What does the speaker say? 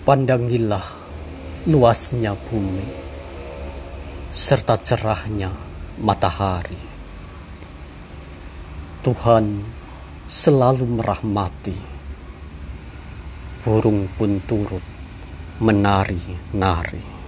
Pandangilah luasnya bumi serta cerahnya matahari. Tuhan selalu merahmati. Burung pun turut menari-nari.